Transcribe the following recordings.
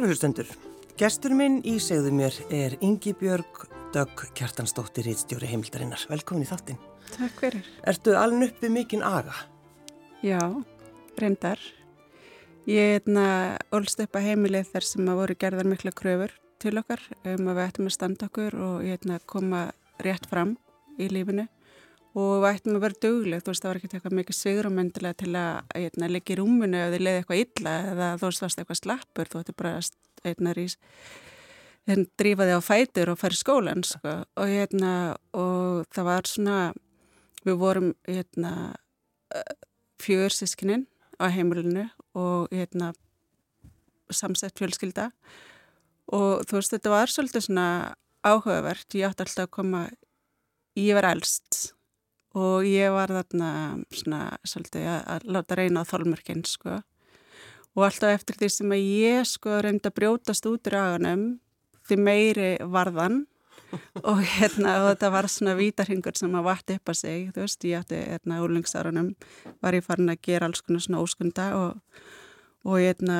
Kæru hlustendur, gestur minn í segðu mér er Ingi Björg Dögg Kjartansdóttir Ítstjóri heimildarinnar. Velkomin í þáttinn. Takk fyrir. Ertu alveg uppið mikinn aga? Já, reyndar. Ég er ólst upp að heimilið þar sem að voru gerðar mikla kröfur til okkar um að við ættum að standa okkur og ég að koma rétt fram í lífinu og ættum að vera dögleg, þú veist það var ekkert eitthvað mikið sigrumendilega til að eitna, leggja í rúmunu ef þið leiði eitthvað illa eða þú veist það varst eitthvað slappur, þú ætti bara eitna rís en drífa þig á fætur og færi skólan sko. og, eitna, og það var svona við vorum fjögur sískininn á heimilinu og samsett fjölskylda. Og þú veist þetta var svolítið svona áhugavert, ég átti alltaf að koma ég var elst og ég var þarna svona svolítið að láta reyna á þólmörkinn sko. Og alltaf eftir því sem að ég sko reyndi að brjótast út í raganum því meiri varðan og hérna og þetta var svona vítarhingur sem að vatti upp að sig þú veist ég ætti hérna úrlingsárunum var ég farin að gera alls konar svona óskunda og, og hérna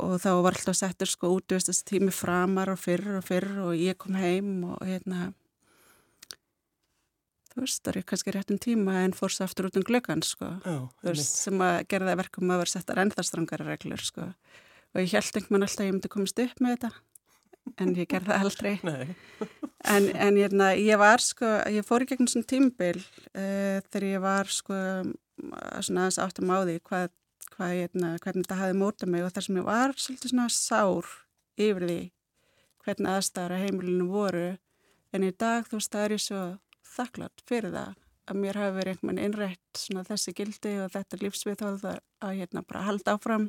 og þá var alltaf settur sko út þessi tími framar og fyrr og fyrr og ég kom heim og hérna þú veist, það er kannski réttum tíma en fór svo aftur út um glöggan sko. Sem að gerða verkum að vera settar ennþarstrangara reglur sko. Og ég held einhvern veginn alltaf að ég myndi komast upp með þetta en ég gerði það aldrei. En, en ég, na, ég var sko, ég fór í gegnum svona tímbil uh, þegar ég var sko svona aðeins áttum á því hvað, hvað ég, na, hvernig þetta hafi mótað mig og þar sem ég var svolítið svona sár yfir því hvernig aðstæðar að heimilinu voru. En í dag þú veist það er ég svo þakklátt fyrir það að mér hafi verið einhvern veginn innrætt svona þessi gildi og þetta lífsviðhóð að, að hérna bara halda áfram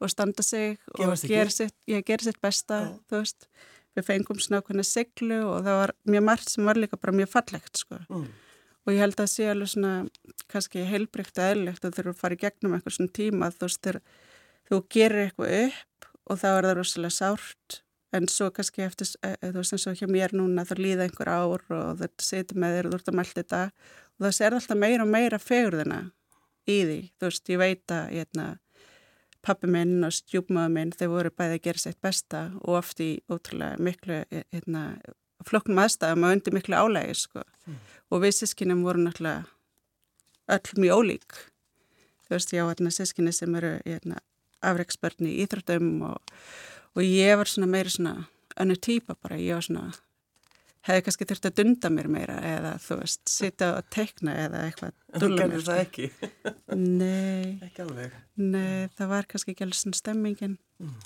og standa sig Gefast og gera sitt, sitt besta, Já. þú veist við fengum svona okkurna siglu og það var mjög margt sem var líka bara mjög fallegt sko mm. og ég held að það sé alveg svona kannski heilbrygt og eðlilegt og þurfum að fara í gegnum eitthvað svona tíma þú veist þú gerir eitthvað upp og þá er það rosalega sárt en svo kannski eftir, e, e, þú veist eins og hjá mér núna þá líða einhver ár og þetta setur með þér og þú ert að melda þetta og það ser alltaf meira og meira fegurðina í því, þú veist, ég veit að hérna, pappi minn og stjúpmaður minn, þeir voru bæði að gera sitt besta og oft í ótrúlega miklu e, hérna, flokknum aðstæðum og undir miklu álægi, sko. Mm. og við sískinum voru náttúrulega öll mjög ólík. Þú veist, ég á hérna sískinni sem eru hérna, afreiksbörni í Íþróttum og og ég var svona meira svona önnu týpa bara, ég var svona hefði kannski þurft að dunda mér meira eða þú veist, sitja og tekna eða eitthvað þú gerður það ekki? Nei Ekki alveg? Nei, það var kannski ekki alveg svona stemmingin mm.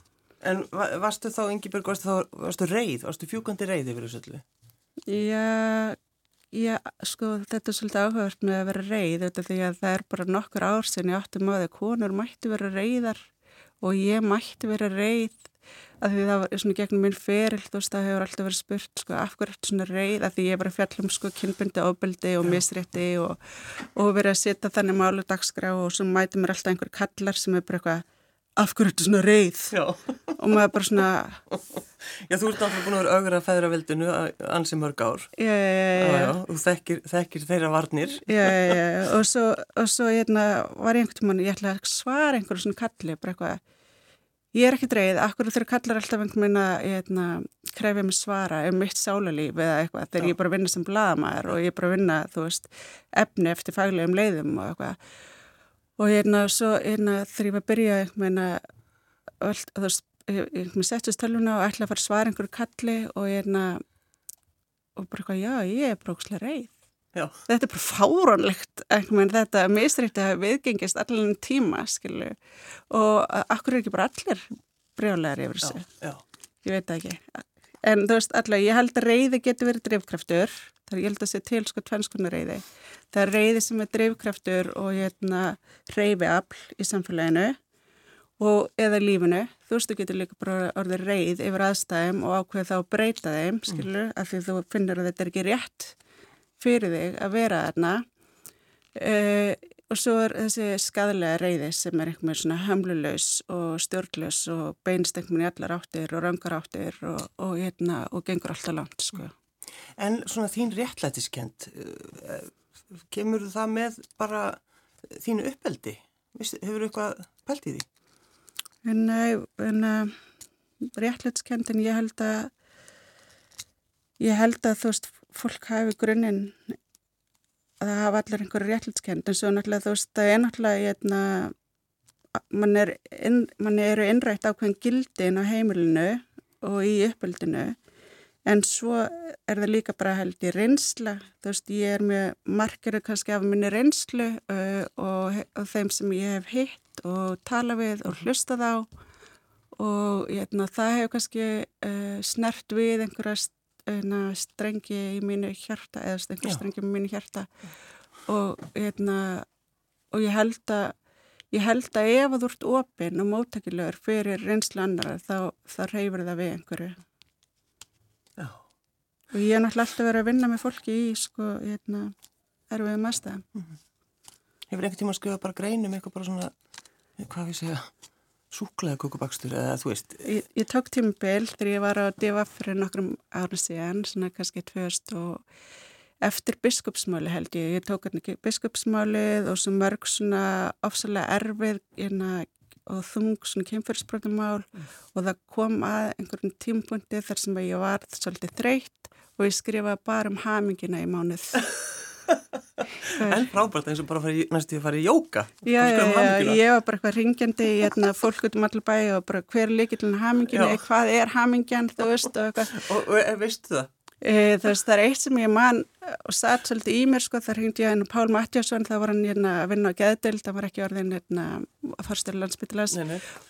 En varstu þá, Ingeborg, varstu þá varstu reið, varstu fjúkandi reið yfir þessu öllu? Já, já, sko, þetta er svolítið áhugast með að vera reið, þetta því að það er bara nokkur ár sem ég átti maður að konur mætti vera reiðar og ég mætti vera reið að því það var svona gegnum minn feril þú veist það hefur alltaf verið spurt sko af hverju þetta svona reyð að því ég var að fjalla um sko kynbundi ábyldi og misrétti og, og verið að setja þannig málu dagskrá og svo mæti mér alltaf einhver kallar sem er bara eitthvað af hverju þetta svona reyð Já. og maður bara svona Já þú ert alltaf búin að vera augra að feðra veldinu ansi mörg ár. Já, já, já Þú þekkir, þekkir þeirra varnir. Já, já, já og svo, og svo hérna, var ég einhvern tíma ég ætla að svara einhverju svona kalli bara eitthvað Ég er ekki dreið, akkur þurfa kallar alltaf einhvern veginn að hérna, krefja mig svara um mitt sálalíf eða eitthvað þegar Já. ég er bara að vinna sem bladamæður og ég er bara að vinna, þú veist, efni eftir faglegum leiðum og eitthvað. Og hérna, svo hérna, þegar ég var að byrja einhvern veginn að, ég settist tölvuna og ætla að fara að svara einhverju kalli og hérna, og bara eitthvað, já, ég er brókslega reið. Já. Þetta er bara fárónlegt þetta mistrýtti að viðgengist allir tíma skilu. og akkur er ekki bara allir brjálegar yfir þessu? Ég veit ekki. En þú veist allavega, ég held að reyði getur verið drivkraftur þar ég held að sé til sko tvennskunar reyði það er reyði sem er drivkraftur og hérna reyfi afl í samfélaginu og eða lífinu, þú veist þú getur líka bara orðið reyð yfir aðstæðum og ákveð þá breyta þeim, skilur, mm. af því þú finnir að þetta er ekki rétt fyrir þig að vera þarna uh, og svo er þessi skadalega reyði sem er einhvern veginn svona hamlulegs og stjórnlegs og beinst einhvern veginn í allar áttir og röngar áttir og, og, hérna, og gengur alltaf langt sko. En svona þín réttlætiskend uh, kemur það með bara þínu uppeldi? Hefur þú eitthvað pælt í því? Nei, en uh, réttlutkend en ég held að ég held að þú veist fólk hafi grunninn að það hafa allir einhverju réttlutkend en svo náttúrulega þú veist það er náttúrulega eitna, mann er inn, man eru innrætt ákveðin gildin á heimilinu og í uppöldinu en svo er það líka bara held í reynsla, þú veist ég er með margir kannski af minni reynslu uh, og, og þeim sem ég hef hitt og tala við og hlusta þá og hérna, það hefur kannski uh, snert við einhverja hérna, strengi í mínu hjarta eða strengi í mínu hjarta. Og, hérna, og ég held að ég held að ef þú ert ofinn og móttakilegur fyrir reynslu annar þá, þá reyfur það við einhverju. Já. og ég er náttúrulega alltaf verið að vinna með fólki í sko, hérna, erfiðum aðstæðum. Mm -hmm. Hefur einhvern tíma að skrifa bara greinum eitthvað bara svona, hvað við segja súklaði kukubakstur eða þú veist Ég, ég tók tímabill þegar ég var á DVF fyrir nokkrum árið síðan svona kannski tvöst og eftir biskupsmáli held ég, ég tók hérna biskupsmálið og svo mörg svona ofsalega erfið hérna, og þung svona kemfyrirsbrotumál mm. og það kom að einhverjum tímpunkti þar sem ég var svolítið þreytt og ég skrifaði bara um hamingina í mánuð En frábært eins og bara fari, næstu að fara í jóka Já, já, ég var bara eitthvað ringjandi í hérna, fólk út um allir bæ og bara hver er líkillin hamingina, hvað er hamingjan þú veist og eitthvað. Og, og veistu það? E, veist, það er eitt sem ég man og satt svolítið í mér sko, þar hengdi ég henni Pál Matjásson, það var hann hérna, að vinna á geðdild, það var ekki orðin hérna, farstur landsbyttilas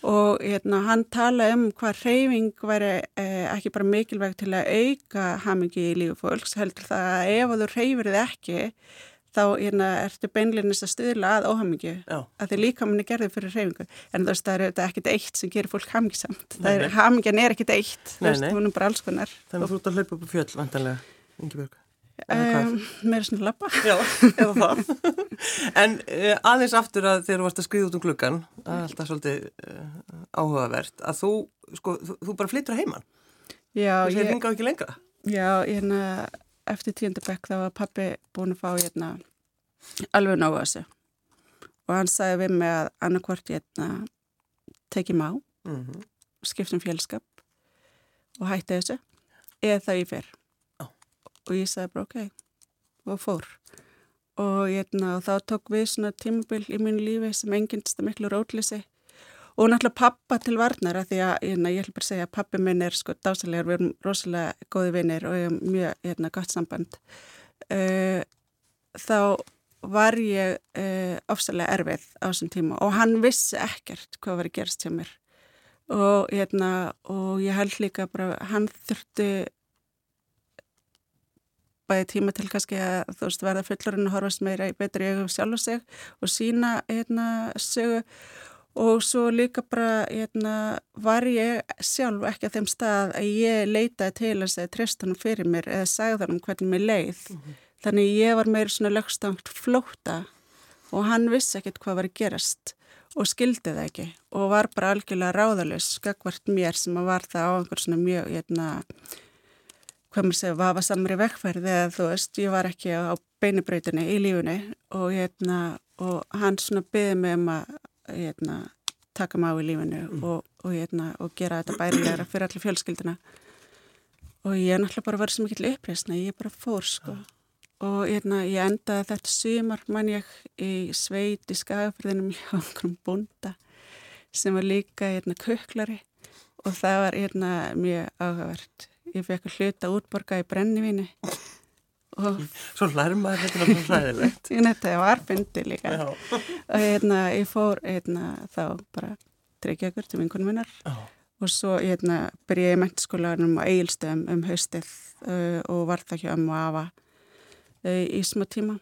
og hérna, hann tala um hvað reyfing væri eh, ekki bara mikilvægt til að auka hamingi í lífu fólks, heldur það að ef þú reyfir þið ekki þá hérna, ertu beinleginnist að stuðla að óhamingju að því líka manni gerði fyrir reyfingu en þú veist það er ekkit eitt sem gerir fólk hamingsamt er, hamingjan er ekkit eitt. Nei, veist, hún er bara alls konar. Þannig að þú ert að hlaupa upp á fjöll, vantanlega Ingeborg um, Mér er svona lappa Já, eða það. En uh, aðeins aftur að þegar þú varst að skriða út um gluggan alltaf svolítið uh, áhugavert að þú, sko, þú, þú bara flyttur að heimann Já, ég Þú segir ekki lengra. Já, ég hérna eftir tíundabekk þá var pappi búin að fá hérna, alveg ná þessu og hann sagði við mig að annarkvort hérna, tekið má mm -hmm. skiptum fjölskap og hætti þessu eða það ég fer oh. og ég sagði bara ok og fór og, hérna, og þá tók við svona tímabil í mínu lífi sem enginnst að miklu rótlisi og náttúrulega pappa til varnar að því að hérna, ég ætla bara að segja að pappi minn er sko dásalegar, við erum rosalega góði vinnir og ég hef mjög hérna, gott samband. Uh, þá var ég uh, ofsalega erfið á þessum tíma og hann vissi ekkert hvað var að gerast hjá mér. Og, hérna, og ég held líka bara hann þurfti bæði tíma til kannski að þú veist verða fullurinn og horfast meira í betri ég sjálf og seg og sína hérna sögu og svo líka bara hérna, var ég sjálf ekki að þeim stað að ég leitaði til að segja tristunum fyrir mér eða sagði hann hvernig mér leið mm -hmm. þannig ég var meira svona lögstangt flóta og hann vissi ekkert hvað var að gerast og skildi það ekki og var bara algjörlega ráðalus skakvart mér sem að var það á einhver svona mjög hérna, hvað maður segja, vafa samri vekkferði eða þú veist, ég var ekki á beinibröytunni í lífunni og, hérna, og hann svona byði mig um að hérna, taka maður í lífinu mm. og, og, hérna, og gera þetta bærilegra fyrir allir fjölskyldina og ég er náttúrulega bara verið sem ekki til uppreysna, ég er bara fór sko. Ja. og hérna, ég endaði þetta sumar mann ég í sveit í skagafyrðinum hjá einhverjum búnda sem var líka hérna köklari. Og það var hérna mjög áhugavert. Ég fekk að hluta útborga í brennivíni Svo þetta er alveg hlæðilegt Þetta var fyndi líka. Og hérna ég fór hérna, þá bara tryggja ykkur til vinkunum minnar. Já. og svo hérna byrja ég mentiskólaðunum á eigilstöðum um haustið uh, og var það hjá ömmu afa uh, í smá tíma.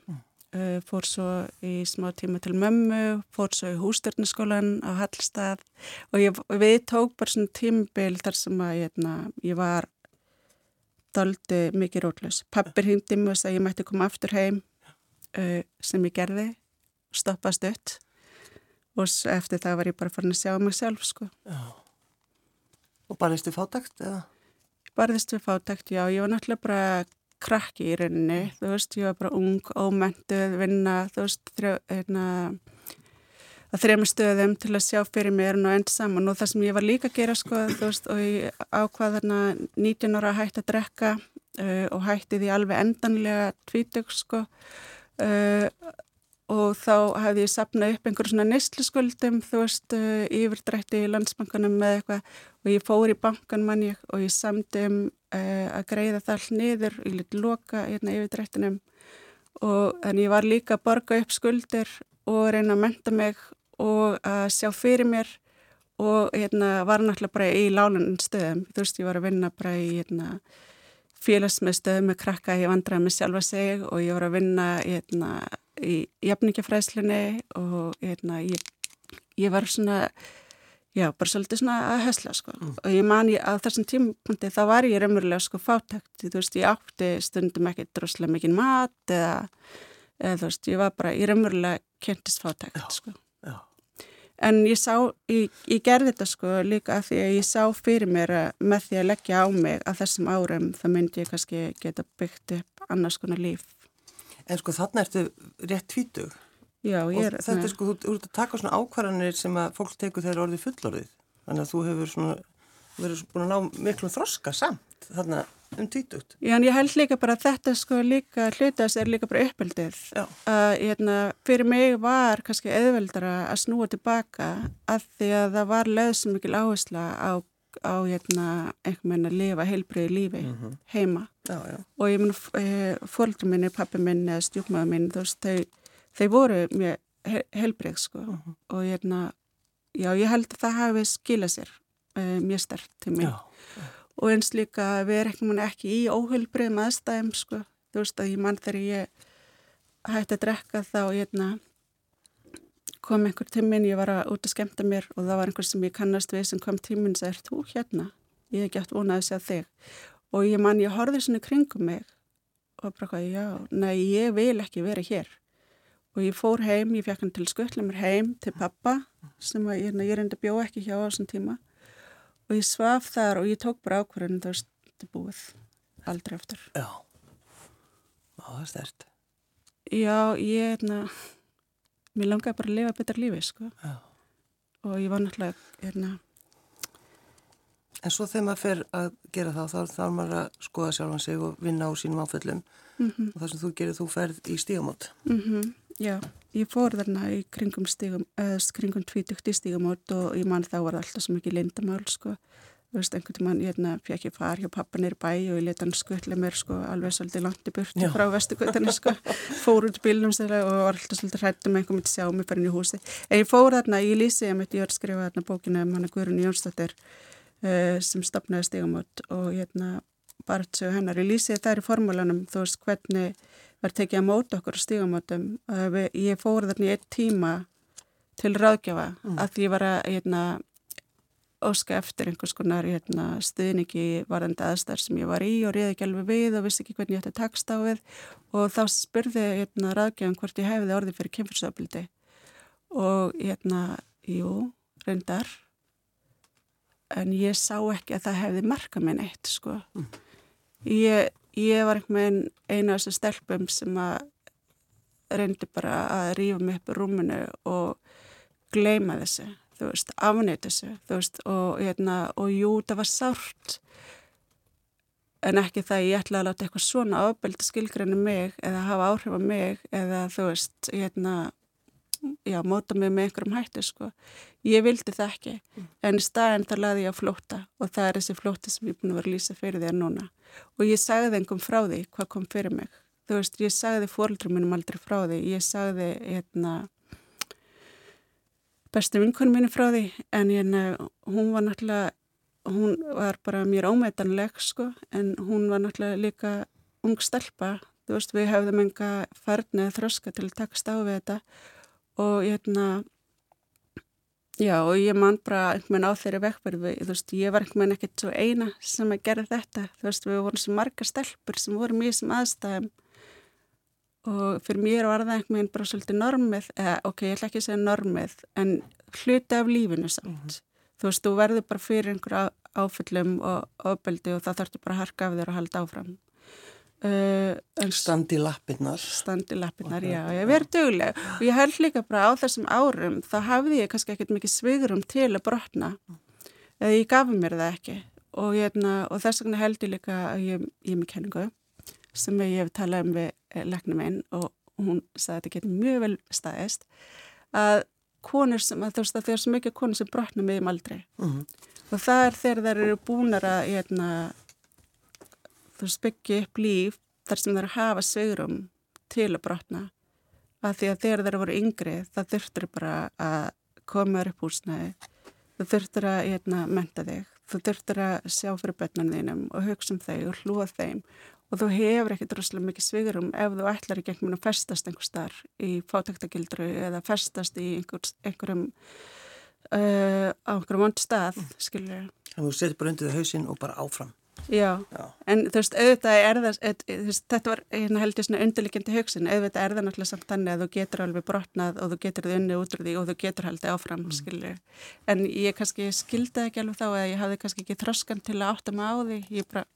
Uh, fór svo í smá tíma til mömmu fór svo í hústörnaskólan á Hallstað. Og ég, við tók bara svona tímabil þar sem að hérna, ég var daldi mikið rótlaus. Pappir hindi sagði að ég mætti koma aftur heim uh, sem ég gerði, stoppast upp og eftir það var ég bara farin að sjá mig sjálf sko. Já. Og barðist við fátækt eða? Barðist við fátækt, já. Ég var náttúrulega bara krakki í rauninni, þú veist, ég var bara ung, ómentuð, vinna, þú veist, þrjá, hérna, að þrema stöðum til að sjá fyrir mér og enda saman. Og það sem ég var líka að gera sko þú veist og ég ákvað þarna 19 ára hætti að drekka uh, og hætti því alveg endanlega tvítug sko uh, og þá hafði ég sapnað upp einhverjum svona neistluskuldum þú veist uh, yfirdrætti í landsbankanum með eitthvað. Og ég fór í bankan mann ég og ég samdi um að greiða það all niður og ég liti loka hérna yfirdrættinum. Og þannig ég var líka að borga upp skuldir og reyna að menta mig og að sjá fyrir mér og hérna var náttúrulega bara í lálunum stöðum, þú veist ég var að vinna bara í hérna félagsmið stöðum með krakka, ég vandraði með sjálfa sig og ég var að vinna hérna í jafningafræðslunni og hérna ég, ég var svona já, bara svolítið svona að hösla sko. Mm. og ég man ég að þessum tímpunkti þá var ég raunverulega sko fátækt, þú veist ég átti stundum ekki droslega mikið mat eða, eða þú veist ég var bara, ég raunverulega kentist fátækt sko En ég sá, ég, ég gerði þetta sko líka af því að ég sá fyrir mér að með því að leggja á mig að þessum árum þá myndi ég kannski geta byggt upp annars konar líf. En sko þarna ertu rétt tvítug. Já, ég er... Og þetta er sko, þú ert að taka svona ákvarðanir sem að fólk tekur þegar orðið fullorðið. Þannig að þú hefur svona, þú verður búin að ná miklu þroska samt þarna um tvítugt. Já, en ég held líka bara að þetta sko líka hlutast er líka bara uppeldið. Að hérna, fyrir mig var kannski eðveldara að snúa tilbaka af því að það var löðsum mikil áhersla á, á hérna, einhvern veginn að lifa heilbriði lífi mm -hmm. heima. Já, já. Og ég mun, e, fólkdur minni, pappi minn eða stjúkmaður minn, þú veist, þau, þau voru mjög heilbrið sko mm -hmm. og hérna, já, ég held að það hafi skilað sér e, mjög stert til mig. Já, og eins líka við erum ekki í óhullbrið maðurstæðum sko. þú veist að ég mann þegar ég hætti að drekka þá hérna, kom einhver tímin ég var að út að skemta mér og það var einhver sem ég kannast við sem kom tímin og sagði, er þú hérna? Ég hef gætt vonað að segja þig og ég mann ég horfið svona kringum mig og bara hvað, já, nei, ég vil ekki vera hér og ég fór heim, ég fekk hann til skuttlega mér heim til pappa sem að, ég, ég reyndi að bjóða ekki hjá á þessum tíma og ég svaf þar og ég tók bara ákvarðin það var stuði búið. Aldrei eftir Já, Ó, það er stert Já, ég hérna mér langaði bara að lifa betur lífi sko. Já. og ég var náttúrulega hérna En svo þegar maður fer að gera það þá þarf maður að skoða sjálfan sig og vinna á sínum áföllum. Mm -hmm. og það sem þú gerir þú ferð í stígamót. Mm -hmm. Já, ég fór þarna í kringum stígum, eða kringum tvítugt í stígamót og ég man þá var alltaf svo mikið lindamál sko. Þú veist, einhvern tíman ég hérna, fekk ég far hjá pappa nýri bæ og ég leta hann skutla mér sko alveg svolítið langt í burti frá vestugötunni sko. Fór út bílnum og var alltaf svolítið hrættum einhvern veginn sjá mig farin í húsi. En ég fór þarna, ég lýsi ég mitt, ég var að skrifa þarna bókina um hann að Guðrun Jónsdóttir uh, sem stopnaði stígamót og hérna bara þessu hennar. Ég lýsi það er í formúlanum, þú veist, hvernig var tekið að móta okkur stígamótum. Ég fór þarna í eitt tíma til ráðgjafa mm. að því ég var að hérna, óska eftir einhvers konar hérna, stuðningi varðandi aðstæðar sem ég var í og reyði ekki alveg við og vissi ekki hvernig ég ætti að taksta á við og þá spurði hérna, ráðgjafan hvort ég hefði orði fyrir kemfyrsöfliti og hérna, jú, reyndar en ég sá ekki að það hefði marka minn eitt sko. Mm. Ég ég var einhvern veginn eina af þessum stelpum sem að reyndi bara að rífa mig upp í rúmunu og gleima þessu, þú veist, afnæta þessu, þú veist, og, hérna, og jú, það var sárt. En ekki það ég ætlaði að láta eitthvað svona ábeldi skilgrinni mig eða hafa áhrif á mig eða þú veist, hérna já, móta mig með einhverjum hættu sko. Ég vildi það ekki mm. en í staðin þar laði ég að flóta og það er þessi flóti sem ég er búin að vera að lýsa fyrir þér núna og ég sagði einhverjum frá því hvað kom fyrir mig. Þú veist, ég sagði fóröldrum minnum aldrei frá því. Ég sagði, hérna, bestu vinkunum minnum frá því en hérna, hún var náttúrulega, hún var bara mér ómetanleg sko en hún var náttúrulega líka ung stelpa. Þú veist, við hefðum enga færnið þröska til að takast á við þetta og hérna já og ég man bara einhvern veginn á þeirri vekkverfi þú veist ég var einhvern veginn ekkert svo eina sem að gera þetta. Þú veist við vorum svo marga stelpur sem voru mjög sem aðstæðum. Og fyrir mér var það einhvern veginn bara svolítið normið eða ok, ég ætla ekki að segja normið en hluti af lífinu samt. Mm -hmm. þú veist, þú verður bara fyrir einhverja áfyllum og ofbeldi og það þarfst bara að harka af þér og halda áfram Uh, standi lappinnar standi lappinnar, já, ég verði döguleg og ég held líka bara á þessum árum þá hafði ég kannski ekkert mikið svigurum til að brotna. Eða ég gafi mér það ekki. Og, hérna, og þess vegna held ég líka að ég, er með kenningu sem ég hef talað um við eh, leiknum einn og hún sagði að þetta getur mjög vel staðist að konur sem, að þú veist að það er svo mikið konur sem brotna með um aldrei mm -hmm. og það er þegar þær eru búinar að hérna þú veist, byggja upp líf þar sem það er að hafa sveigurum til að brotna. Að því að þegar þeir voru yngri það þurftur bara að koma upp húsnæði. Þú þurftur að hérna, menta þig. Þú þurftur að sjá fyrir börnunum þínum og hugsa um þau og hlúa þeim. Og þú hefur ekkert rosalega mikið sveigurum ef þú ætlar í gegnum að festast einhver starf í fátaktakildru eða festast í einhver, einhverjum uh, á einhverjum vond stað skilur. Þú setur bara undir þau hausinn og bara áfram Já, Já, en þú veist, auðvitað er það, veist, þetta var hérna heldur svona undirlikjandi hugsin, auðvitað er það náttúrulega samt þannig að þú getur alveg brotnað og þú getur þið unni út úr því og þú getur haldið áfram, mm. skilju. En ég kannski skildi ekki alveg þá eða ég hafði kannski ekki þroskan til að átta mig á því, ég bara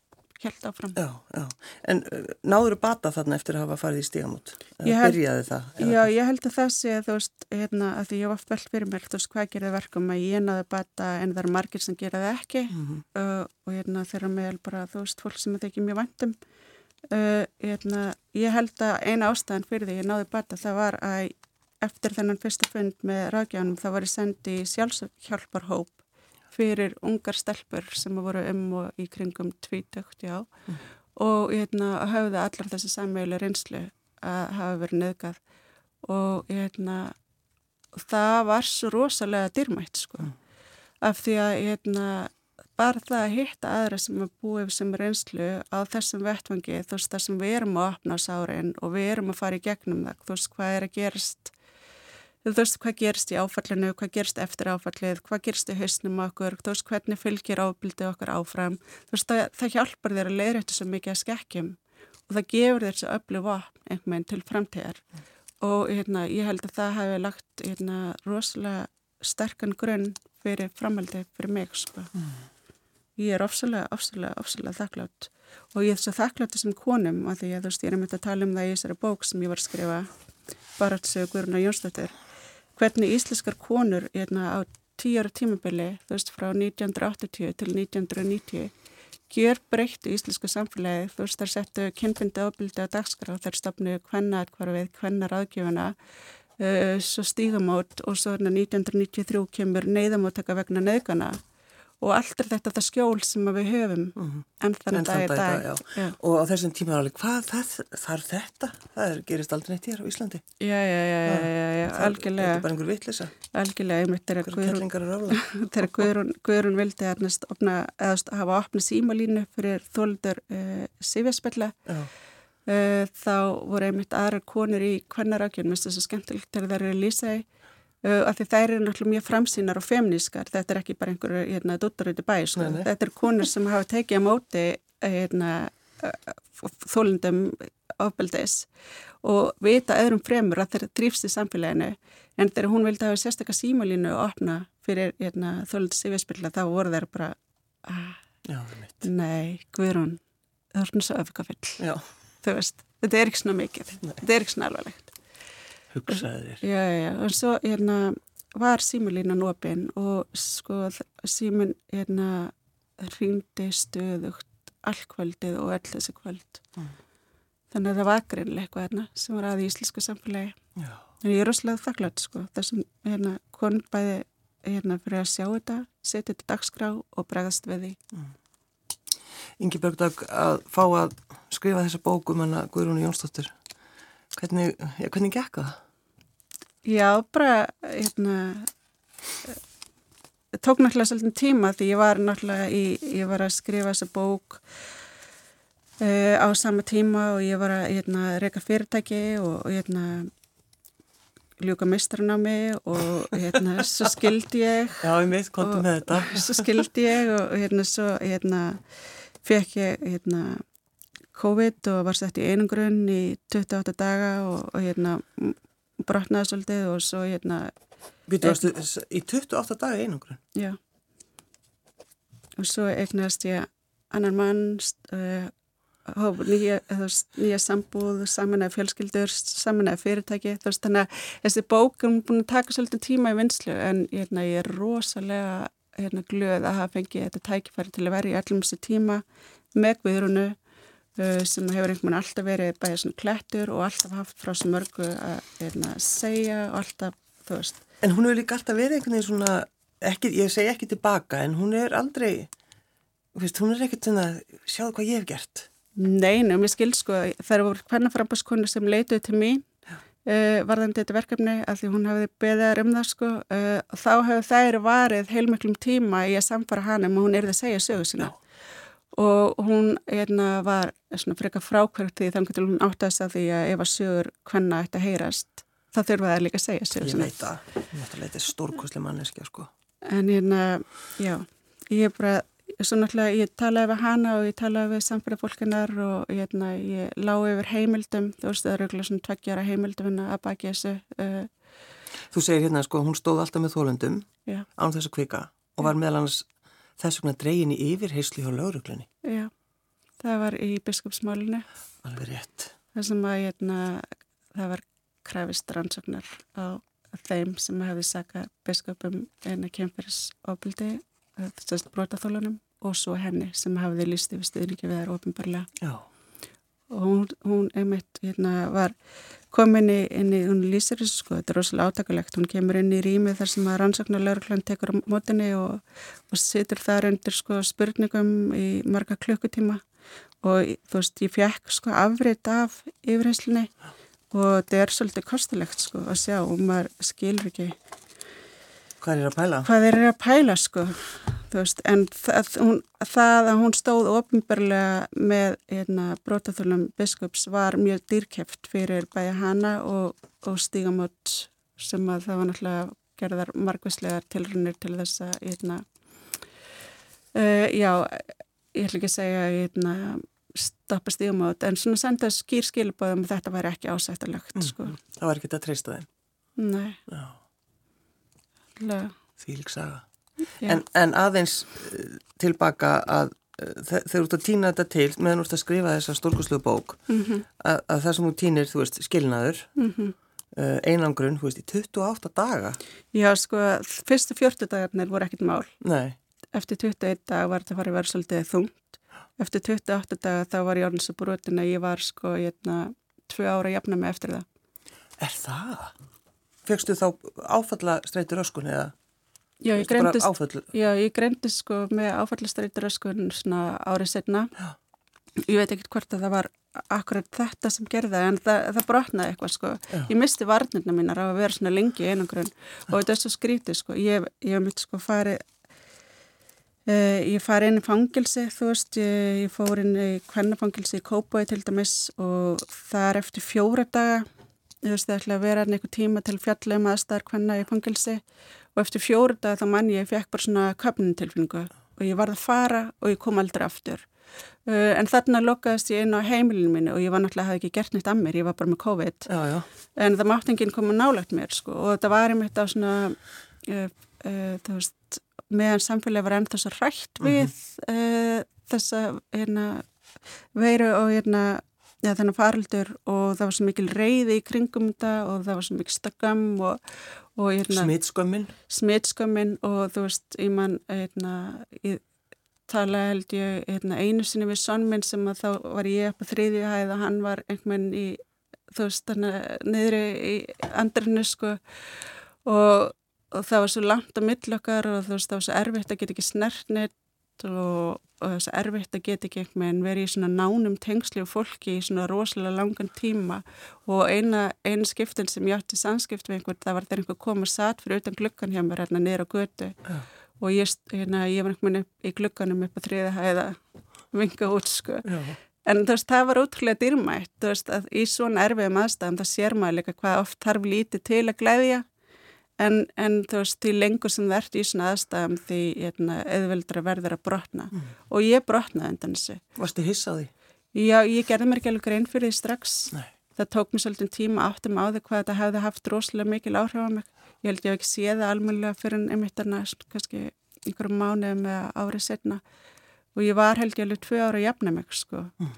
held áfram. Já, já. En uh, náður bata þarna eftir að hafa farið í stígamót? Byrjaði það? Já, ég held að það sé að þú veist, hérna, að því ég var oft vel fyrir mér, þú veist, hvað það verkum að ég náðu bata en það eru margir sem gera það ekki mm -hmm. uh, og hérna þeirra meðal bara, þú veist, fólk sem þetta ekki mjög vandum. Uh, hérna, ég held að eina ástæðan fyrir því ég náðu bata það var að eftir þennan fyrsta fund með ráðgjáðanum þá var ég sendið í sjálfshjálparhóp fyrir ungar stelpur sem voru um og í kringum tvítökt, já, mm. og hérna hafði allar þessi sammeili reynslu að hafa verið neðgað og hérna það var svo rosalega dyrmætt sko, mm. af því að hérna bara það að hitta aðra sem er búið sem reynslu á þessum vettvangi, þú veist það sem við erum að opna á sárin og við erum að fara í gegnum það, þú veist hvað er að gerast þú veist hvað gerist í áfallinu, hvað gerist eftir áfallið, hvað gerist í hausnum okkur, þú veist hvernig fylgir ábildið okkar áfram, þú veist það, það hjálpar þér að leiðra þetta svo mikið að skekkjum og það gefur þér svo öllu vopn einhvern veginn til framtíðar mm. og hérna, ég held að það hefði lagt hérna, rosalega sterkan grunn fyrir framhaldið fyrir mig sko. Mm. Ég er ofsalega, ofsalega, ofsalega þakklátt og ég er svo þakklátt þessum konum að því að þú veist ég er með að tala um það í þessari bók sem ég var að skrifa Baratsögur Guðruna Jónsdóttir hvernig íslenskar konur hérna, á tíu ára tímabili, þú veist, frá 1980 til 1990 gjör breyttu íslensku samfélagi þú veist, þar settu kynfindi ábyldi á dagskrá, þar stopnu hvenna við hvenna ráðgjöfuna uh, svo stígamót og svo 1993 kemur neyðamóttaka vegna nögana og allt er þetta það skjól sem við höfum mm -hmm. en þannig að það er dag já. og á þessum tíma alveg hvað þarf þetta? Það er, gerist aldrei neitt hér á Íslandi. Já, já, já, já algjörlega Þetta er bara einhver vittlisa Algjörlega, ég myndi þegar Guðrún, Guðrún vildi að opna, eða, hafa opna símalínu fyrir þóldur uh, eh, sifjarspilla uh, þá voru einmitt aðra konur í hvernarákjum, mér finnst það svo skemmtilegt þegar það eru Uh, af því þær eru náttúrulega mjög framsýnar og femnískar, þetta er ekki bara einhverju hérna, dottaröyti bæ, sko. þetta er konur sem hafa tekið á móti hérna, þólundum ábeldis og vita öðrum fremur að þeir drýfst í samfélaginu. En þegar hún vildi hafa sérstaklega símalínu og opna fyrir hérna, þólundis yfirspilla þá voru þeir bara ah, Já, nei, Guðrún það er svona svo veist, þetta er ekki svona mikið. Nei. þetta er ekki svona alvarlegt hugsaðir. Já, já, og svo hérna var símulínan opinn og sko símun hérna hrýndi stöðugt allkvöldið og öll þessi kvöld. Mm. Þannig að það var greinlega eitthvað hérna sem var að í íslensku samfélagi. Já. En ég er rosalega þakklátt sko þessum hérna konn bæði hérna fyrir að sjá þetta, setja þetta dagskrá og bregðast við því. Mm. Ingi Bergdag að fá að skrifa þessa bókum hana Guðrúni Jónsdóttir. Hvernig, ja, hvernig gekk það? Já, bara, hérna, tók náttúrulega svolítið tíma því ég var náttúrulega í, ég var að skrifa þessa bók uh, á sama tíma og ég var að, hérna, reyka fyrirtæki og, hérna, ljúka mistranámi og, hérna, svo skildi ég. Já, ég mitt, kontum með þetta. Svo skildi ég og, hérna, svo, hérna, fekk ég, hérna, COVID og var sett í einangrunn í 28 daga og, og hérna brotnaði svolítið og svo hérna Við varstu í 28 daga einangrun? Já og svo eignast ég annan mann uh, nýja, nýja sambúð, samanlega fjölskyldur, samanlega fyrirtæki, þú veist, þannig að þessi bók er búin að taka svolítið tíma í vinslu en hérna, ég er rosalega hérna, glöð að hafa fengið þetta tækifæri til að vera í allum þessi tíma með Guðrunu sem hefur einhvern veginn alltaf verið bæðið svona klettur og alltaf haft frá sem mörgu að hérna, segja og alltaf, þú veist. En hún hefur líka alltaf verið einhvern veginn svona, ekki, ég segi ekki tilbaka, en hún er aldrei Veist, hún er ekkert svona, sjáðu hvað ég hef gert. Nei, nefnum ég skil sko, það eru hvernig frambaskonur sem leituði til mín uh, varðandi þetta verkefni að því hún hafiði beðaður um það sko uh, þá hefur þær varið heilmiklum tíma í að samfara hann um að hún erði að segja sögu sína. Já. Og hún erna, var frekar frákvært því þannig að hún áttast að því að ef að sögur hvenna ætti að heyrast, það líka að segja sögu sína. Ég veit að, þetta er stórkosli manneski sko. En hérna, já, ég er bara svo náttúrulega ég talaði við hana og ég talaði við samfélagfólkinar og hérna, ég lág yfir heimildum, þú veist það eru eitthvað svona tveggjara heimildum að baki þessu. Uh, þú segir hérna sko, hún stóð alltaf með þólundum án þess að kvika og var meðal annars þess vegna dregin í yfirheysli hjá lauruglunni. Já, það var í biskupsmálinu. Alveg rétt. Það sem að hérna, það var kræfist rannsóknar á þeim sem hefði sakað biskupum eina kemfyrirsofbildi, þessast brotaþólunum og svo henni sem hafiði lísti við stuðningi við þær ofinbarlega og hún, hún einmitt hérna, var komin inn í, hún lýsir þessu sko, þetta er rosalega átakalegt, hún kemur inn í rýmið þar sem að rannsóknar lauruglan tekur á mótinni og, og situr þar undir sko spurningum í marga klukkutíma. Og þú veist, ég fekk sko afriðt af yfirheyslunni og þetta er svolítið kostulegt sko að sjá og maður skilur ekki Hvað er að pæla? Hvað er að pæla sko veist, en það, hún, það að hún stóð ofinbarlega með hérna, brótaþölum biskups var mjög dýrkæft fyrir bæja hana og, og stígamöld sem að það var náttúrulega gerðar margvíslegar tilrunir til þess að hérna, uh, já, ég ætla ekki að segja hérna, stoppa stígamöld en svona senda skýr skilbóðum að þetta væri ekki ásættalegt mm, sko. Það var ekki þetta að treysta þeim? Nei lík saga en, en aðeins eh, tilbaka að eh, þegar þú ert að týna þetta til meðan þú ert að skrifa þessa stórkoslu bók mm -hmm. að, að það sem þú týnir, þú veist, skilnaður mm -hmm. uh, einangrun, þú veist, í 28 daga Já, sko, fyrstu 40 dagarnir voru ekkit mál Nei. eftir 21 dag var þetta farið að vera svolítið þungt eftir 28 daga þá var ég alveg svo brotin að ég var sko, ég er tvö ára að jafna mig eftir það Er það? Fegstu þá áfalla streytur öskun eða? Já, ég greindist, já, ég greindist sko með áfallastreitur öskun svona árið setna. Já. Ég veit ekkert hvort að það var akkurat þetta sem gerði en það, það brotnaði eitthvað sko. Já. Ég misti varnirna mínar á að vera svona lengi einangrun og þetta er svo skrítið sko. Ég hef myndið sko farið, uh, ég farið inn í fangilsi þú veist, ég, ég fór inn í kvennafangilsi í Kópói til dæmis og það er eftir fjóra daga, þú veist það ætla að vera einhver tíma til fjallum aðstæðar kvenna í fangilsi og eftir fjóru dag þá mann ég fekk bara svona köpnintilfinningu og ég varð að fara og ég kom aldrei aftur. Uh, en þarna lokaðist ég inn á heimilinu mínu og ég var náttúrulega, hafði ekki gert neitt að mér, ég var bara með COVID. Já, já. En það mátti enginn koma nálagt mér sko og þetta var einmitt á svona, uh, uh, þú veist, meðan samfélagi var ennþá svo rætt mhm. við mm -hmm. þessa, hérna, veiru og hérna, ja, þennan faraldur og það var svo mikil reyði í kringum þetta og það var svo mikil stakam og, Hérna, Smittskömmin? Smittskömmin og þú veist, ég mann, hérna, ég tala held ég hérna, einu sinni við sonnminn sem að þá var ég upp á þriðju hæð og hann var einhvern veginn í, þú veist, þannig niðri í andrinu sko og, og það var svo langt á millokkar og þú veist, það var svo erfitt að geta ekki snert neitt og og þess að erfitt að geta ekki einhvern veginn verið í svona nánum tengsli og fólki í svona rosalega langan tíma og eina, eina skiptin sem ég átti samskipt við einhvern, það var þegar einhver kom og satt fyrir utan glukkan hjá mér hérna niður á götu ja. og ég, hérna, ég var einhvern veginn í glukkanum upp á þriða hæða vinga út sko ja. en þú veist, það var útrúlega dýrmætt þú veist, að í svona erfiðum aðstæðan það sér maður líka hvað oft þarf lítið til að glæðja en, en þú veist, því lengur sem það ert í svona aðstæðum því hérna, verður að brotna mm. og ég brotnaði undan þessu. Varst þið hissaði? Já, ég gerði mér ekki alveg grein fyrir því strax. Nei. Það tók mér svolítið tíma áttum á því hvað þetta hefði haft rosalega mikil áhrif á mig. Ég held ég hef ekki séð það almennilega fyrir en einmittarna kannski einhverjum mánuðum eða árið setna og ég var held ég alveg tvö ára mig sko. Mm.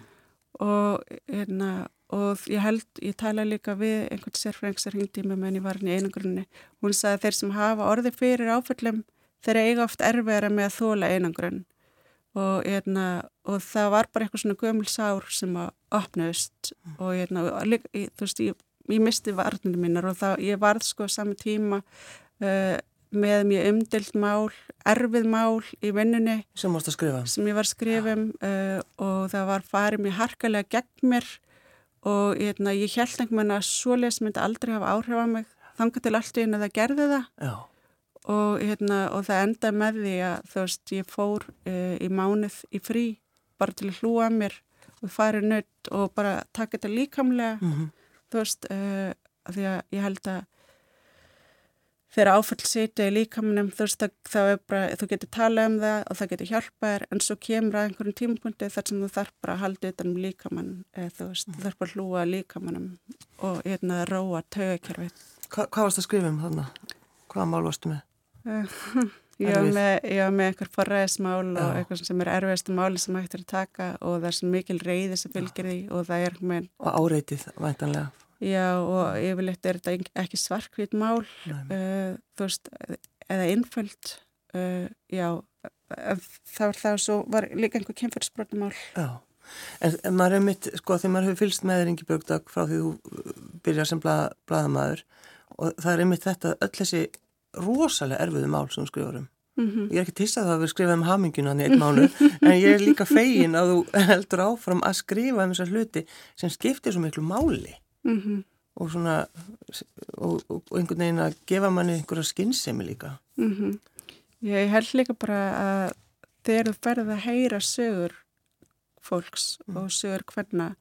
og, hérna, og ég held, ég tala líka við einhvern sérfræng sem hringdi með menn í varni í einangrunni, hún sagði að þeir sem hafa orði fyrir áföllum, þeir eiga oft erfiðara með að þóla einangrunn og, hérna, og það var bara eitthvað svona gömul sár sem að opnaust mm. og hérna, líka, ég, þú veist, ég, ég misti varninu mínar og það, ég varð sko sami tíma uh, með mjög umdilt mál, erfið mál í vinnunni sem, sem ég var skrifum uh, og það var farið mér harkalega gegn mér og hérna, ég held einhvern veginn að svo les myndi aldrei hafa áhrif á mig þanga til allt í henni að það gerði það. Og, hérna, og það enda með því að þú veist ég fór uh, í mánuð í frí bara til að hlúa mér og farið nött og bara taka þetta líkamlega. Mm -hmm. þú veist uh, því að ég held að þegar áfall sitja í líkamannum þú veist þá er bara, þú getur talað um það og það getur hjálpað þér en svo kemur að einhverjum tímapunkti þar sem þú þarf bara að halda þetta um líkamann eða þú veist, þú þarf bara að hlúa líkamannum og hérna að róa tögakjörfið. Hva, hvað varst að skrifa um þannig? Hvaða mál varstu með? ég var með, með einhver forræðismál og eitthvað sem er erfiðastu máli sem hægt er að taka og það er svo mikil reyði sem fylgir því og það er með... Og áreitið, væntanlega. Já og yfirleitt er þetta ekki svarkvít mál, uh, þú veist, eða innföld, uh, já, það var það svo, var líka einhver kemfyrsbrotnumál. Já, en, en maður er mitt, sko, því maður hefur fylst með þér Ingi Björgdag frá því þú uh, byrjar sem blað, blaðamæður og það er einmitt þetta, öll þessi rosalega erfiðu mál sem skrifurum. Mm -hmm. Ég er ekki tissað að við skrifaðum haminguna hann í einn mánu, en ég er líka fegin að þú heldur áfram að skrifa um þessar hluti sem skiptir svo miklu máli mm -hmm. og svona og, og, einhvern veginn að gefa manni einhverja skinnsemi líka mm -hmm. Ég held líka bara að þegar þú ferð að heyra sögur fólks mm. og sögur hverna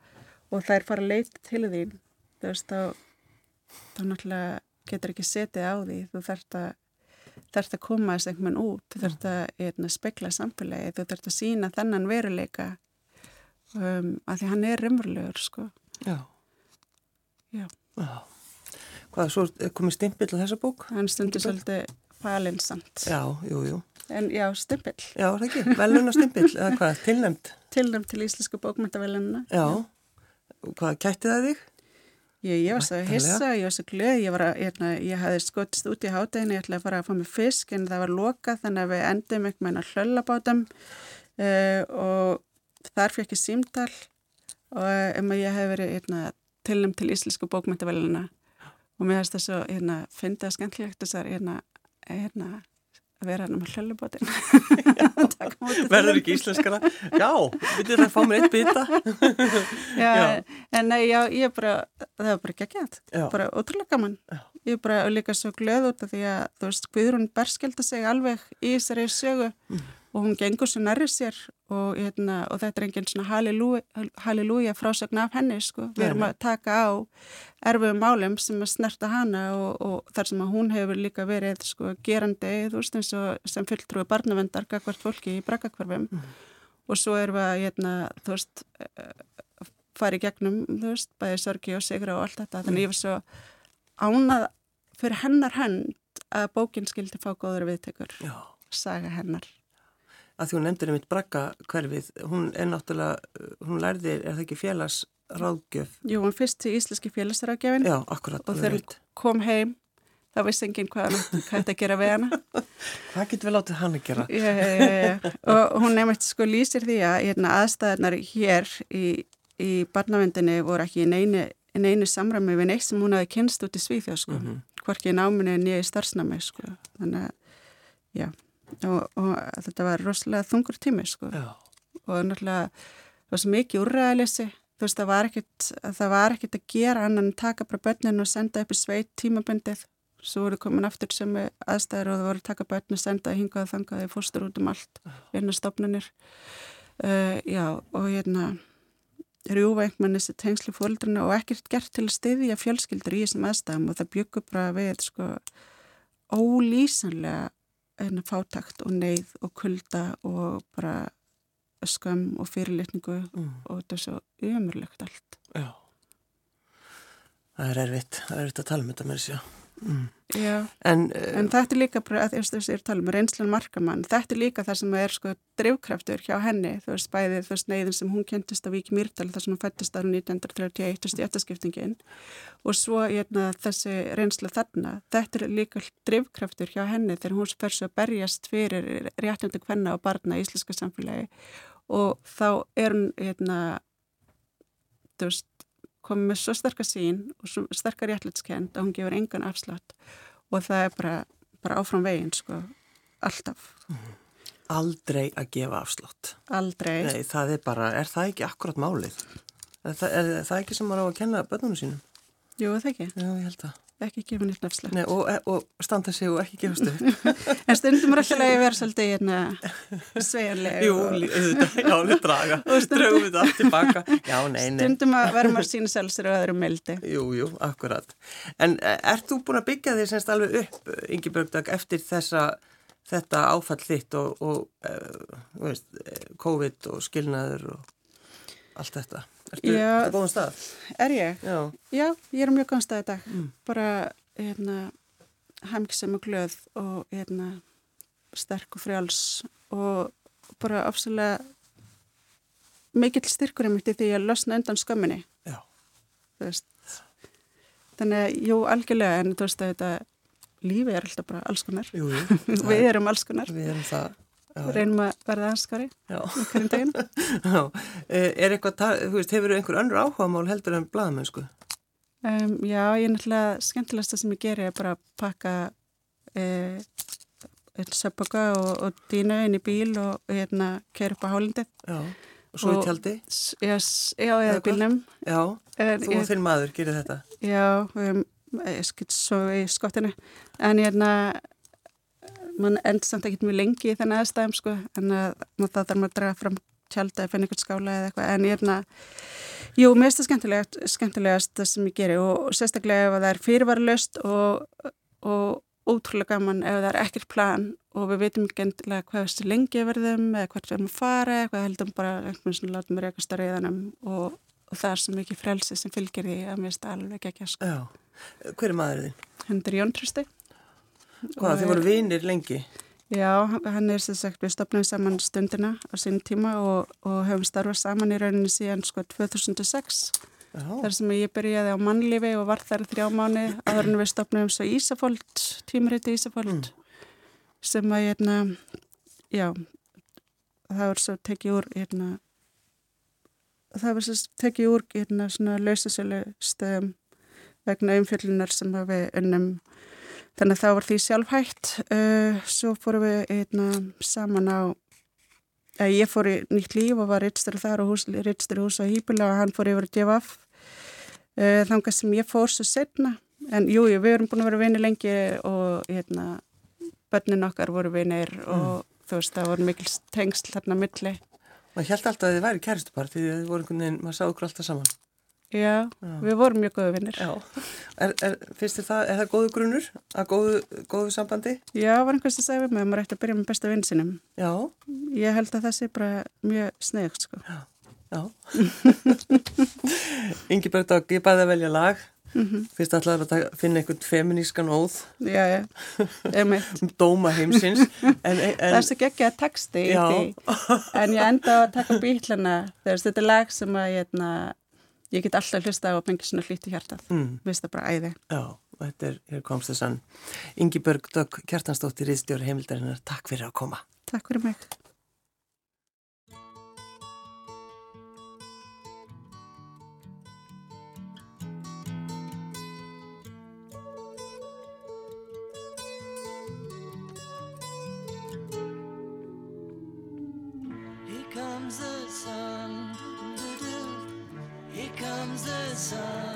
og þær fara að leita til þín þú veist þá þá náttúrulega getur ekki setið á því þú þarfst að þarfst að koma þess einhvern veginn út þú þarfst að eitna, spekla samfélagi þú þarfst að sína þennan veruleika um, að því hann er rimurlegur sko Já Já. Já. Hvað, svo komið stimpill á þessa bók? Hann stundir svolítið falinsamt. Já, jú, jú. En já, stimpill. Já, það ekki, velun og stimpill, eða hvað, tilnæmt? Tilnæmt til Íslenska bókmyndavelununa. Já, hvað, kætti það þig? Ég, ég var svo hissa, ég var svo glöð, ég, að, ég, ég hafði skotist út í hátæðinu, ég ætlaði að fara að fá mig fisk en það var lokað þannig að við endum ekki með hlöllabátum uh, og þar fyrir ekki símdal og um að ég hef verið tilnum til Íslensku bókmyndavelina og mér finnst það svo hérna, fyndið að skemmtilegt þessar hérna, hérna, að vera hann um hlöllubótin verður ekki íslenskara? Já, vitið það að fá mér eitt bita? Já, já, en nei, já, ég er bara það er bara geggjant, bara ótrúlega gaman. Já. ég er bara líka svo glöð út af því að þú veist, Guðrún berskjölda sig alveg í þessari sögu mm. og hún gengur svo nærri sér og, hérna, og þetta er enginn svona halleluja frásögn af henni sko. við erum að taka á erfiðum málum sem að snerta hana og, og þar sem að hún hefur líka verið sko, gerandi veist, sem fylgtrúi barnavendar gagvart fólki í braggakvarfum mm. og svo erum við að hérna, þú veist fara í gegnum, þú veist, bæði sorgi og sigra og allt þetta, þannig ég var svo ánað fyrir hennar hend að bókin skildi fá góður viðtekur, saga hennar að því hún nefndir einmitt brakka hverfið, hún er náttúrulega, hún lærði, er það ekki félagsráðgjöf? Jú, hún fyrst til Íslenski félagsráðgjöfin Já, akkurat. Og þegar hún kom heim, þá vissi enginn hvað þetta gera við hana. hvað getur við látið hann að gera? Já, já, já. Og hún nefnist sko lýsir því að hérna, aðstæðarnar hér í, í barnavendinni voru ekki í neinu, neinu samræmi við neitt sem hún hafi kynst út í Svíþjóð, sko. Mm -hmm. Hvorki í náminni nýja í starfsnami, sko. Þannig að, já og, og þetta var rosalega þungur tími sko. Já. og náttúrulega það var svo mikið úrræðalessi þú veist það var ekkert það var ekkert að gera annan taka bara börnin og senda upp í sveit tímaböndið svo voru komin aftur sem aðstæður og það voru að taka börn og senda að hinga og þanga þegar fórstur út um allt hérna stopnunir uh, já og hérna rjúfa einhvern veginn þessi tengsli fólkdrana og ekkert gert til að styðja fjölskyldur í þessum aðstæðum og það byggur bara við sko ólýsanlega fátakt og neyð og kulda og bara skam og fyrirlitningu mm. og þetta er svo umurlegt allt. Já, það er erfitt, það er erfitt að tala um þetta með þessu. Mm. En, uh, en þetta er líka um reynslan markamann, þetta er líka það sem er sko drivkraftur hjá henni, þú veist, bæðið þú veist, neyðin sem hún kentist á Vík Mýrdal þar sem hún fættist ára 1931 og stjættaskiptingin og svo eitna, þessi reynsla þarna, þetta er líka drivkraftur hjá henni þegar hún fer svo að berjast fyrir réttandi hvenna og barna í íslenska samfélagi. Og þá er hún, eitna, þú veist, komið með svo sterkar sín og svo sterkar réttlætskend að hún gefur engan afslátt og það er bara, bara áfram veginn sko, alltaf. Aldrei að gefa afslátt. Aldrei. Nei, það er bara, er það ekki akkurat málið? Er það, er það ekki sem maður á að kenna bönnunum sínum? Jú, það ekki. Já, ég held það ekki gefa nýtt nafslega. Nei, og, og standa sig og ekki gefa stuð. en stundum er alltaf að vera svolítið hérna svegarlega. Jú, og... já, við draga, draugum við það tilbaka. Já, nei, nei. Stundum að vera maður sína sjálfsir og öðrum meldi. Jú, jú, akkurat. En e, ert þú búin að byggja því semst alveg upp, Ingi Börgdag, eftir þessa, þetta áfall þitt og, og uh, veist, COVID og skilnaður og allt þetta? Ertu á góðan stað? Er ég? Já. Já, ég er á mjög góðan stað í dag. Mm. Bara, hérna, hæmksam og glöð og, hérna, sterk og frjáls og bara afslulega mikill styrkur um því að losna undan skömminni. Já. Þú veist. Þannig að, jú, algjörlega, en þú veist að þetta lífi er alltaf bara alls konar. Jú, jú. Við erum alls konar. Við erum það reynum að verða anskari hverjum daginn eh, Er eitthvað, þú veist, hefur þú einhver önnur áhugamál heldur en bladamennsku? Um, já, ég er náttúrulega skemmtilegast það sem ég ger er bara að pakka eh, söpboka og, og dýna inn í bíl og hérna kæra upp á hálindið Já, og svo í tjaldi? Já, já eða bílnum. Já, en, þú og þinn maður gerir þetta? Já, um, ég skilt svo í skottinu. En ég hérna mann endur samt ekkert mjög lengi í þennan aðstæðum sko en að, það þarf maður að draga fram tjálta eða finna eitthvað skála eða eitthvað en ég er hérna, jú, mér finnst það skemmtilegast, skemmtilegast það sem ég geri og, sérstaklega ef það er fyrirvaralust og, og ótrúlega gaman ef það er ekkert plan og við veitum ekki endilega hvað þessi lengi verðum eða hvert við erum að fara eitthvað heldum bara einhvern veginn látum við rekast að reyðanum og, og það er svo mikið frelsi sem fylgir því að mér finnst það alveg ekki að sko. Já, hver er maðurinn? Hendur Jón Trösti Hvað, þið voru vinir lengi? Já, hann er sem sagt, við stopnaðum saman stundina á sín tíma og, og hefum starfað saman í rauninni síðan sko 2006 Já. þar sem ég byrjaði á mannlifi og var þar þrjá mánu aður en við stopnaðum svo Ísafóld, tímuriti Ísafóld mm. sem að, hérna, já, það var svo tekið úr, hérna, það var svo tekið úr, hérna, svona lausasölu stöðum vegna umfjöllunar sem við unnum Þannig að það var því sjálfhægt. Uh, svo fórum við einna, saman á, að ég fór í nýtt líf og var rittstur þar og rittstur hús á Hýbula og hann fór yfir af. Uh, þannig sem ég fór svo setna. En jújú, jú, við erum búin að vera vinni lengi og hérna, börnin okkar voru vinnir mm. og þú veist, það voru mikil tengsl þarna milli. Maður held alltaf að þið væri kæristupar því þið voru einhvern veginn, maður sá okkur alltaf saman. Já, Já, við vorum mjög góðu vinnir. Er, er, finnst þið það, er það góðu grunnur að góðu, góðu sambandi? Já, var einhvers að segja við mig að maður ætti að byrja með besta vinn sinum. Já. Ég held að það sé bara mjög snögt, sko. Já. Já. Ingi Börgdag, ég bæði að velja lag. Mm -hmm. Fyrst allar að finna einhvern feminískan óð. Já, já. Dóma heimsins. En, en, það er svo að texti í því. En ég enda að taka bílana. Þetta er lag sem að ég er ég get alltaf hlusta á fengja svona hlíti hjartað. Mm. við það bara æði. Já, þetta er, hér komst þessan Ingi Börg Dögg Kjartansdóttir Íðstjóri heimildarinnar, takk fyrir að koma. Takk fyrir mig sun,